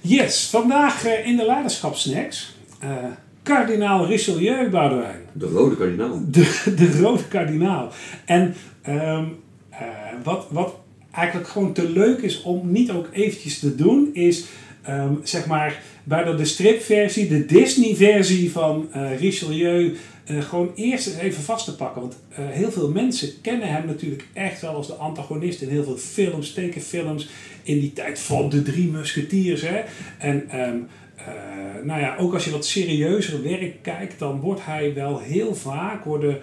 Yes, vandaag eh, in de leiderschapssnacks. eh kardinaal Richelieu Boudewijn. De rode kardinaal. De, de rode kardinaal. En ehm, eh, wat, wat eigenlijk gewoon te leuk is om niet ook eventjes te doen, is ehm, zeg maar bij de stripversie, de Disney-versie van Richelieu, eh, gewoon eerst eens even vast te pakken. Want eh, heel veel mensen kennen hem natuurlijk echt wel als de antagonist in heel veel films, tekenfilms, in die tijd van de drie musketiers. Hè? En ehm, eh, nou ja, ook als je wat serieuzer werk kijkt, dan wordt hij wel heel vaak, worden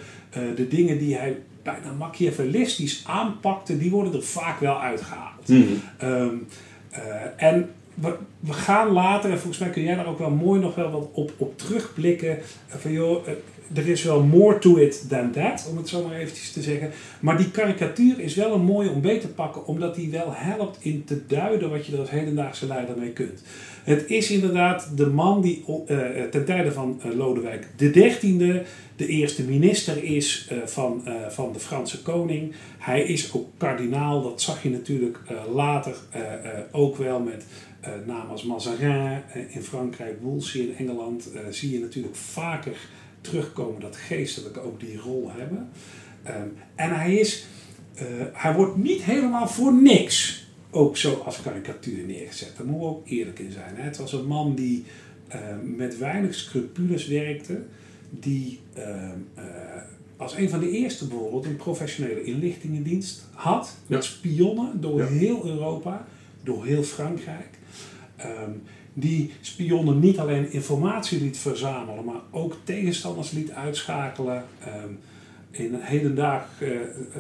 de dingen die hij bijna machiavellistisch aanpakte, die worden er vaak wel uitgehaald. Mhm. Ehm, eh, en we, we gaan later, en volgens mij kun jij daar ook wel mooi nog wel wat op, op terugblikken. van joh, er is wel more to it than that, om het zo maar eventjes te zeggen. Maar die karikatuur is wel een mooie om beet te pakken, omdat die wel helpt in te duiden wat je er als hedendaagse leider mee kunt. Het is inderdaad de man die eh, ten tijde van eh, Lodewijk XIII de eerste minister is van, van de Franse koning. Hij is ook kardinaal, dat zag je natuurlijk later ook wel met namen als Mazarin in Frankrijk, Wolsey in Engeland. zie je natuurlijk vaker terugkomen dat geestelijke ook die rol hebben. Ehm, en hij is, eh, hij wordt niet helemaal voor niks ook zo als karikatuur neergezet. Daar moeten we ook eerlijk in zijn. Hè? Het was een man die eh, met weinig scrupules werkte, die ehm, eh, als een van de eerste bijvoorbeeld een professionele inlichtingendienst had, met Ja. spionnen door Ja. heel Europa, door heel Frankrijk. Ehm, die spionnen niet alleen informatie liet verzamelen, maar ook tegenstanders liet uitschakelen. Ehm, in hedendaag, eh, eh,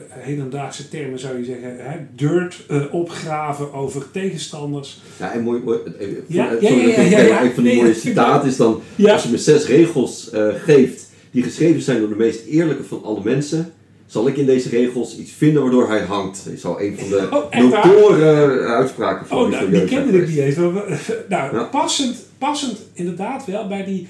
hedendaagse termen zou je zeggen, hè, dirt eh, opgraven over tegenstanders. Ja, en mooi, mooi even, Ja, voor- ja, sorry, ja, ja, even- ja, ja. Een van die mooie citaten is dan, als je me zes regels geeft, die geschreven zijn door de meest eerlijke van alle mensen, zal ik in deze regels iets vinden waardoor hij hangt. Is al een van de Oh, notoren eh, uitspraken van Oh, nou, die kende ik niet eens. Nou, Ja. passend, passend inderdaad wel bij die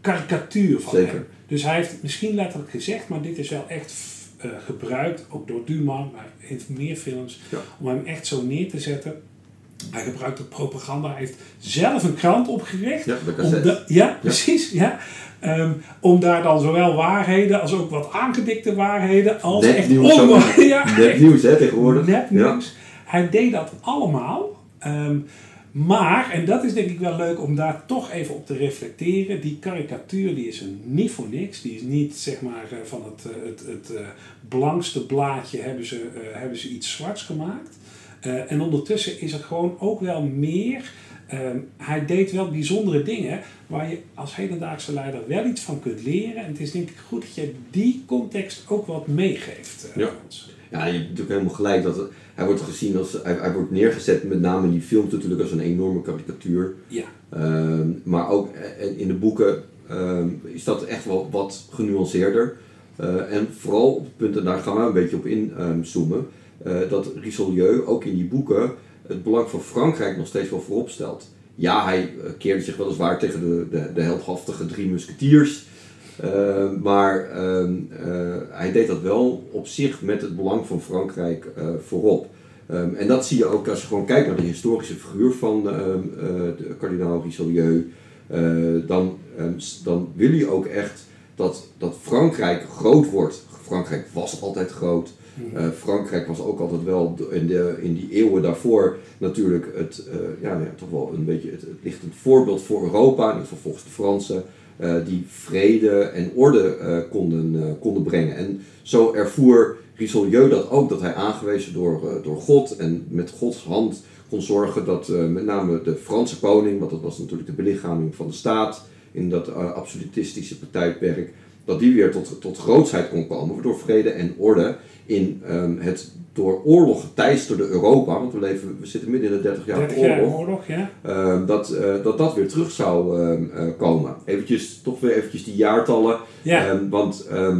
karikatuur van Zeker. hem. Dus hij heeft misschien letterlijk gezegd, maar dit is wel echt eh, gebruikt, ook door Duman, maar in meer films, Ja. om hem echt zo neer te zetten. Hij gebruikt ook propaganda. Hij heeft zelf een krant opgericht. Ja, de Om ja, precies. Ja. Ehm, om daar dan zowel waarheden als ook wat aangedikte waarheden als Net echt nieuws, onwa- zo- ja, nieuws hè, tegenwoordig. nepnieuws. Hij deed dat allemaal. Ehm, maar, en dat is denk ik wel leuk om daar toch even op te reflecteren. Die karikatuur die is er niet voor niks. Die is niet zeg maar eh, van het, eh, het, het eh, blankste blaadje hebben ze, hebben ze iets zwarts gemaakt. Eh, en ondertussen is er gewoon ook wel meer. Ehm, hij deed wel bijzondere dingen waar je als hedendaagse leider wel iets van kunt leren. En het is denk ik goed dat je die context ook wat meegeeft. eh, Ja. ons. Ja, je hebt natuurlijk helemaal gelijk. Dat het- hij wordt gezien als, hij, hij wordt neergezet met name in die films natuurlijk als een enorme karikatuur. Ja. Ehm, maar ook eh, in de boeken ehm, is dat echt wel wat genuanceerder. Eh, en vooral op het punt, en daar gaan we een beetje op inzoomen, dat Richelieu ook in die boeken het belang van Frankrijk nog steeds wel voorop stelt. Ja, hij eh, keerde zich weliswaar tegen de, de, de heldhaftige drie musketiers. Eh, maar ehm, eh, hij deed dat wel op zich met het belang van Frankrijk eh, voorop. Ehm, en dat zie je ook als je gewoon kijkt naar de historische figuur van ehm, eh, de kardinaal Richelieu. Eh, dan, dan wil je ook echt dat, dat Frankrijk groot wordt. Frankrijk was altijd groot. Eh, Frankrijk was ook altijd wel in, de, in die eeuwen daarvoor natuurlijk het, eh, ja, nou ja, toch wel een beetje het, lichtend voorbeeld voor Europa, in ieder geval volgens de Fransen, eh, die vrede en orde konden, konden brengen. En zo ervoer Richelieu dat ook, dat hij aangewezen door, door God en met Gods hand kon zorgen dat met name de Franse koning, want dat was natuurlijk de belichaming van de staat in dat absolutistische tijdperk, dat die weer tot, tot grootsheid kon komen, waardoor vrede en orde in ehm, het door oorlog geteisterde Europa, want we, leven, we zitten midden in de 30 jaar 30 jaar oorlog, oorlog, ja. Ehm, dat, eh, dat dat weer terug zou ehm, eh, komen. Eventjes, toch weer eventjes die jaartallen. Ja. Want ehm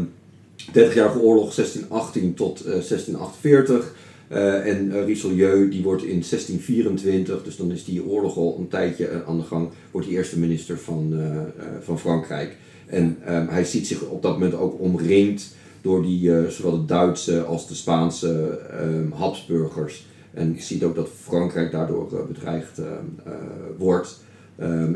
30-jarige oorlog 1618 tot eh, 1648. Eh, en eh, Richelieu die wordt in 1624, dus dan is die oorlog al een tijdje eh, aan de gang, wordt hij eerste minister van, van Frankrijk. En ehm, hij ziet zich op dat moment ook omringd door die, zowel de Duitse als de Spaanse ehm, Habsburgers. En ziet ook dat Frankrijk daardoor bedreigd ehm, wordt.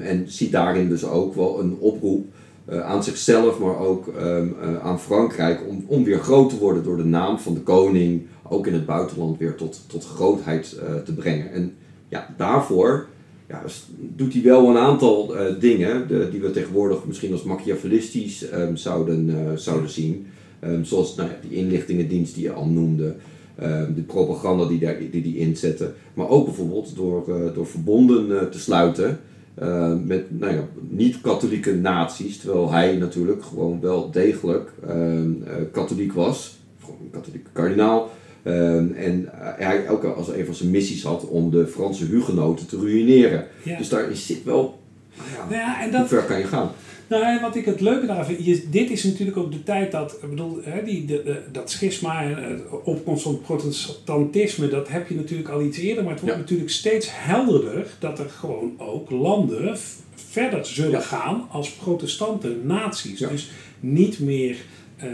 En ziet daarin dus ook wel een oproep aan zichzelf, maar ook ehm, aan Frankrijk om, om weer groot te worden door de naam van de koning, ook in het buitenland weer tot, tot grootheid te brengen. En ja, daarvoor ja, doet hij wel een aantal dingen de, die we tegenwoordig misschien als machiavellistisch zouden, zouden zien. Um, zoals nou ja, die inlichtingendienst die je al noemde. Um, de propaganda die, daar, die die inzetten. Maar ook bijvoorbeeld door, uh, door verbonden te sluiten uh, met nou ja, niet-katholieke naties. Terwijl hij natuurlijk gewoon wel degelijk katholiek was. Gewoon een katholieke kardinaal. en hij ook als een van zijn missies had om de Franse hugenoten te ruïneren. Ja. Dus daar zit wel. Ja, ja, en dat, hoe ver kan je gaan? Nou, wat ik het leuke daarvan vind, dit is natuurlijk ook de tijd dat, ik bedoel, hè, die, de, dat schisma en het opkomst van protestantisme, dat heb je natuurlijk al iets eerder, maar het wordt natuurlijk steeds helderder dat er gewoon ook landen verder zullen gaan als protestante naties. Dus niet meer, uh, uh,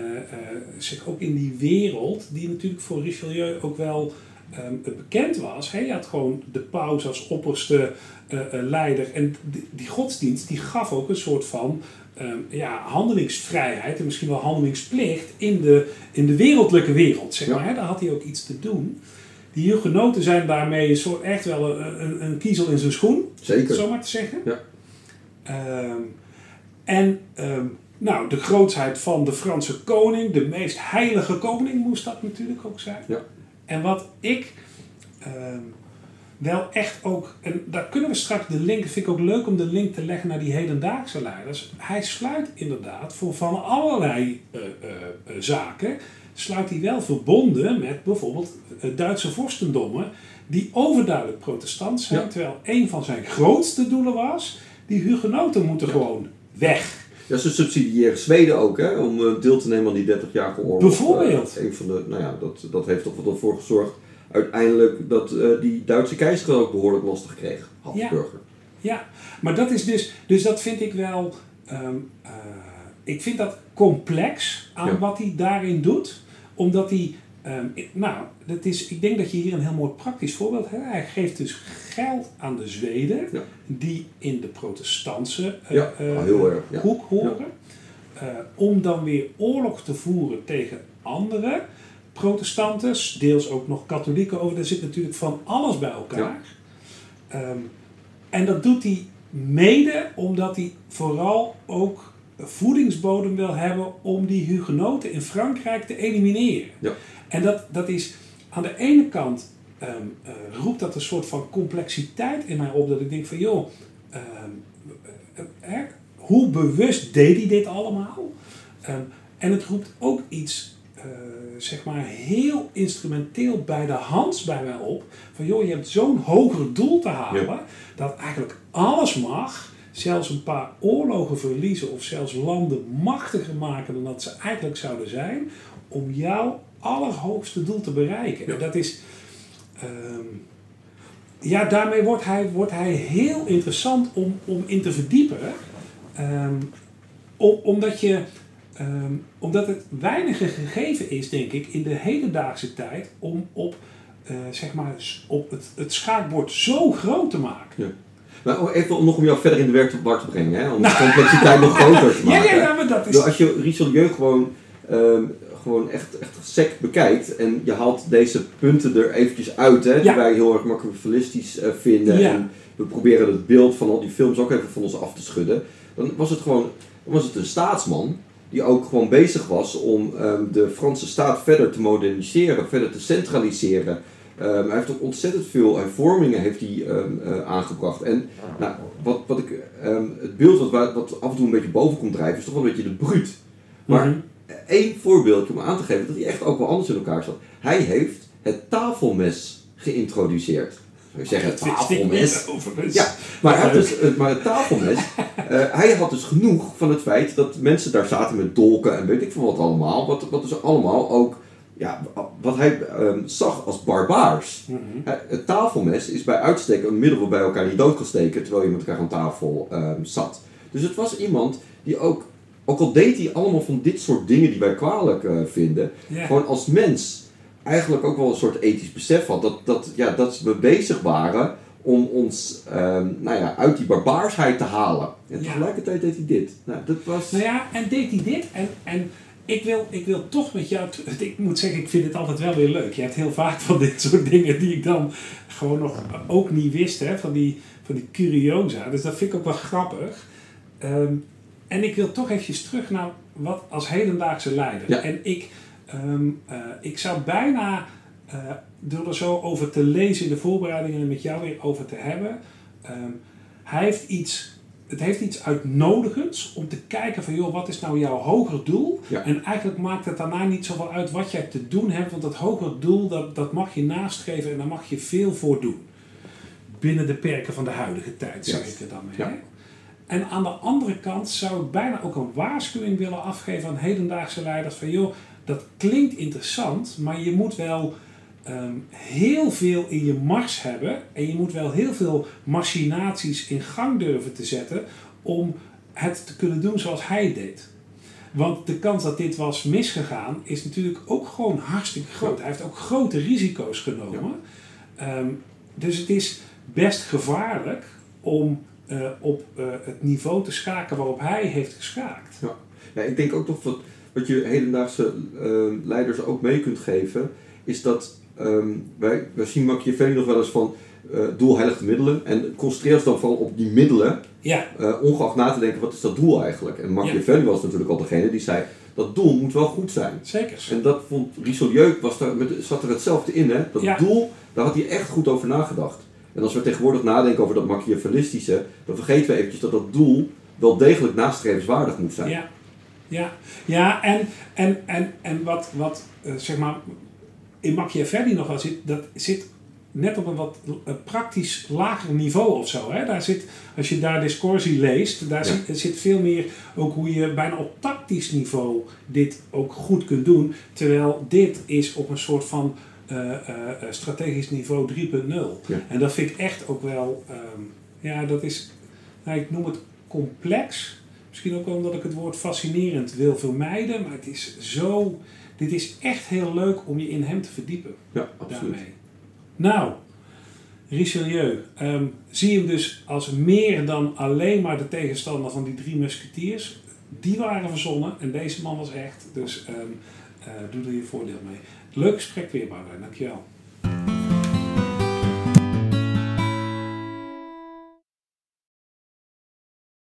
zeg ook in die wereld, die natuurlijk voor Richelieu ook wel um, bekend was. Hij had gewoon de paus als opperste uh, leider. En die, die, godsdienst die gaf ook een soort van um, ja, handelingsvrijheid en misschien wel handelingsplicht in de, in de wereldlijke wereld. Zeg maar? Daar had hij ook iets te doen. Die hugenoten zijn daarmee een soort, echt wel een, een, een kiezel in zijn schoen. Zeker. Zo maar te zeggen. Ja. Um, en nou, de grootsheid van de Franse koning, de meest heilige koning moest dat natuurlijk ook zijn. Ja. En wat ik ehm, wel echt ook, en daar kunnen we straks de link, vind ik ook leuk om de link te leggen naar die hedendaagse leiders. Hij sluit inderdaad voor van allerlei uh, uh, zaken, sluit hij wel verbonden met bijvoorbeeld Duitse vorstendommen, die overduidelijk protestant zijn, terwijl een van zijn grootste doelen was, die hugenoten moeten gewoon weg. Ja, ze subsidiëren Zweden ook, hè, om uh, deel te nemen aan die 30-jarige oorlog. Bijvoorbeeld. Uh, een van de, nou ja, dat, dat heeft toch wel ervoor gezorgd uiteindelijk dat uh, die Duitse keizer ook behoorlijk lastig kreeg, Habsburger. Ja. ja, maar dat is dus, dus dat vind ik wel, um, ik vind dat complex aan ja. wat hij daarin doet, omdat hij Um, nou, dat is, ik denk dat je hier een heel mooi praktisch voorbeeld hebt. Hij geeft dus geld aan de Zweden, die in de protestantse uh, ja, uh, hoek horen, uh, om dan weer oorlog te voeren tegen andere protestanten, deels ook nog katholieken over. Er zit natuurlijk van alles bij elkaar. Um, en dat doet hij mede omdat hij vooral ook voedingsbodem wil hebben om die hugenoten in Frankrijk te elimineren. Ja. En dat, dat is aan de ene kant um, uh, roept dat een soort van complexiteit in mij op. Dat ik denk van joh, um, uh, hoe bewust deed hij dit allemaal? Um, en het roept ook iets, uh, zeg maar, heel instrumenteel bij de hand bij mij op. Van joh, je hebt zo'n hoger doel te halen. Dat eigenlijk alles mag. Zelfs een paar oorlogen verliezen of zelfs landen machtiger maken dan dat ze eigenlijk zouden zijn. Om jou allerhoogste doel te bereiken. Ja. Dat is. Um, ja, daarmee wordt hij, wordt hij heel interessant om, om in te verdiepen. Um, om, omdat, je, um, omdat het weinige gegeven is, denk ik, in de hedendaagse tijd om op, uh, zeg maar, op het, het schaakbord zo groot te maken. Ja. Maar even nog om jou verder in de werkbaar te brengen, hè? om de complexiteit nog groter te maken. Ja, ja, ja, maar dat is... als je Richelieu gewoon um, gewoon echt, echt sec bekijkt en je haalt deze punten er eventjes uit, hè, die wij heel erg machiavellistisch uh, vinden. En we proberen het beeld van al die films ook even van ons af te schudden. Dan was het gewoon dan was het een staatsman die ook gewoon bezig was om um, de Franse staat verder te moderniseren, verder te centraliseren. Um, hij heeft ook ontzettend veel hervormingen heeft hij, um, uh, aangebracht. En nou, wat, wat ik, het beeld wat, wat af en toe een beetje boven komt drijven is toch wel een beetje de bruut. Maar mm -hmm één voorbeeldje om aan te geven dat hij echt ook wel anders in elkaar zat. Hij heeft het tafelmes geïntroduceerd. Zou je zeggen, het tafelmes? Ja, maar, hij had dus, eh, maar het tafelmes, uh, hij had dus genoeg van het feit dat mensen daar zaten met dolken en weet ik veel wat allemaal. Wat, wat dus allemaal ook, ja, wat hij um, zag als barbaars. Mm -hmm. Het tafelmes is bij uitstek een middel waarbij elkaar niet dood kan steken terwijl je met elkaar aan tafel um, zat. Dus het was iemand die ook ook al deed hij allemaal van dit soort dingen die wij kwalijk uh, vinden, gewoon als mens eigenlijk ook wel een soort ethisch besef had. Dat, dat, ja, dat we bezig waren om ons ehm, nou ja, uit die barbaarsheid te halen. En Ja. tegelijkertijd deed hij dit. Nou, dat was... Nou ja, en deed hij dit. En, en ik, wil, ik wil toch met jou... Ik moet zeggen, ik vind het altijd wel weer leuk. Je hebt heel vaak van dit soort dingen die ik dan gewoon nog ook niet wist. Hè, van, die, van die curiosa. Dus dat vind ik ook wel grappig. Ehm, en ik wil toch eventjes terug naar wat als hedendaagse leider. Ja. En ik, ehm, eh, ik zou bijna, eh, door er zo over te lezen in de voorbereidingen en met jou weer over te hebben. ehm, hij heeft iets, het heeft iets uitnodigends om te kijken van joh, wat is nou jouw hoger doel? Ja. En eigenlijk maakt het daarna niet zoveel uit wat jij te doen hebt, want dat hoger doel dat, dat mag je nastreven en daar mag je veel voor doen. Binnen de perken van de huidige tijd, zeg Juist. ik er dan mee. Ja. En aan de andere kant zou ik bijna ook een waarschuwing willen afgeven aan hedendaagse leiders van joh, dat klinkt interessant, maar je moet wel ehm, heel veel in je mars hebben en je moet wel heel veel machinaties in gang durven te zetten om het te kunnen doen zoals hij deed. Want de kans dat dit was misgegaan is natuurlijk ook gewoon hartstikke groot. Hij heeft ook grote risico's genomen. Ehm, dus het is best gevaarlijk om eh, op eh, het niveau te schaken waarop hij heeft geschaakt. Ja, ik denk ook nog wat, wat je hedendaagse ehm, leiders ook mee kunt geven, is dat ehm, wij, wij zien Machiavelli nog wel eens van eh doel heiligt de middelen en concentreer ons dan vooral op die middelen, Ja, eh, ongeacht na te denken wat is dat doel eigenlijk. En Machiavelli was natuurlijk al degene die zei dat doel moet wel goed zijn. zeker. En dat vond Richelieu, was daar met, zat er hetzelfde in. Hè? Dat Ja. doel, daar had hij echt goed over nagedacht. En als we tegenwoordig nadenken over dat Machiavellistische, dan vergeten we eventjes dat dat doel wel degelijk nastrevenswaardig moet zijn. Ja, ja, ja en, en, en, en wat, wat eh, zeg maar in Machiavelli nog wel zit, dat zit net op een wat praktisch lager niveau of zo. Hè? Daar zit, als je daar discorsie leest, daar Ja. zit, zit veel meer ook hoe je bijna op tactisch niveau dit ook goed kunt doen. Terwijl dit is op een soort van eh, eh, eh, strategisch niveau 3.0. Ja. En dat vind ik echt ook wel, ehm, ja, dat is, nou, ik noem het complex. Misschien ook omdat ik het woord fascinerend wil vermijden, maar het is zo, dit is echt heel leuk om je in hem te verdiepen Ja, absoluut. daarmee. Nou, Richelieu, ehm, zie hem dus als meer dan alleen maar de tegenstander van die drie musketiers. Die waren verzonnen en deze man was echt, dus ehm, eh, doe er je voordeel mee. Leuk gesprek weer, Boudewijn, dankjewel.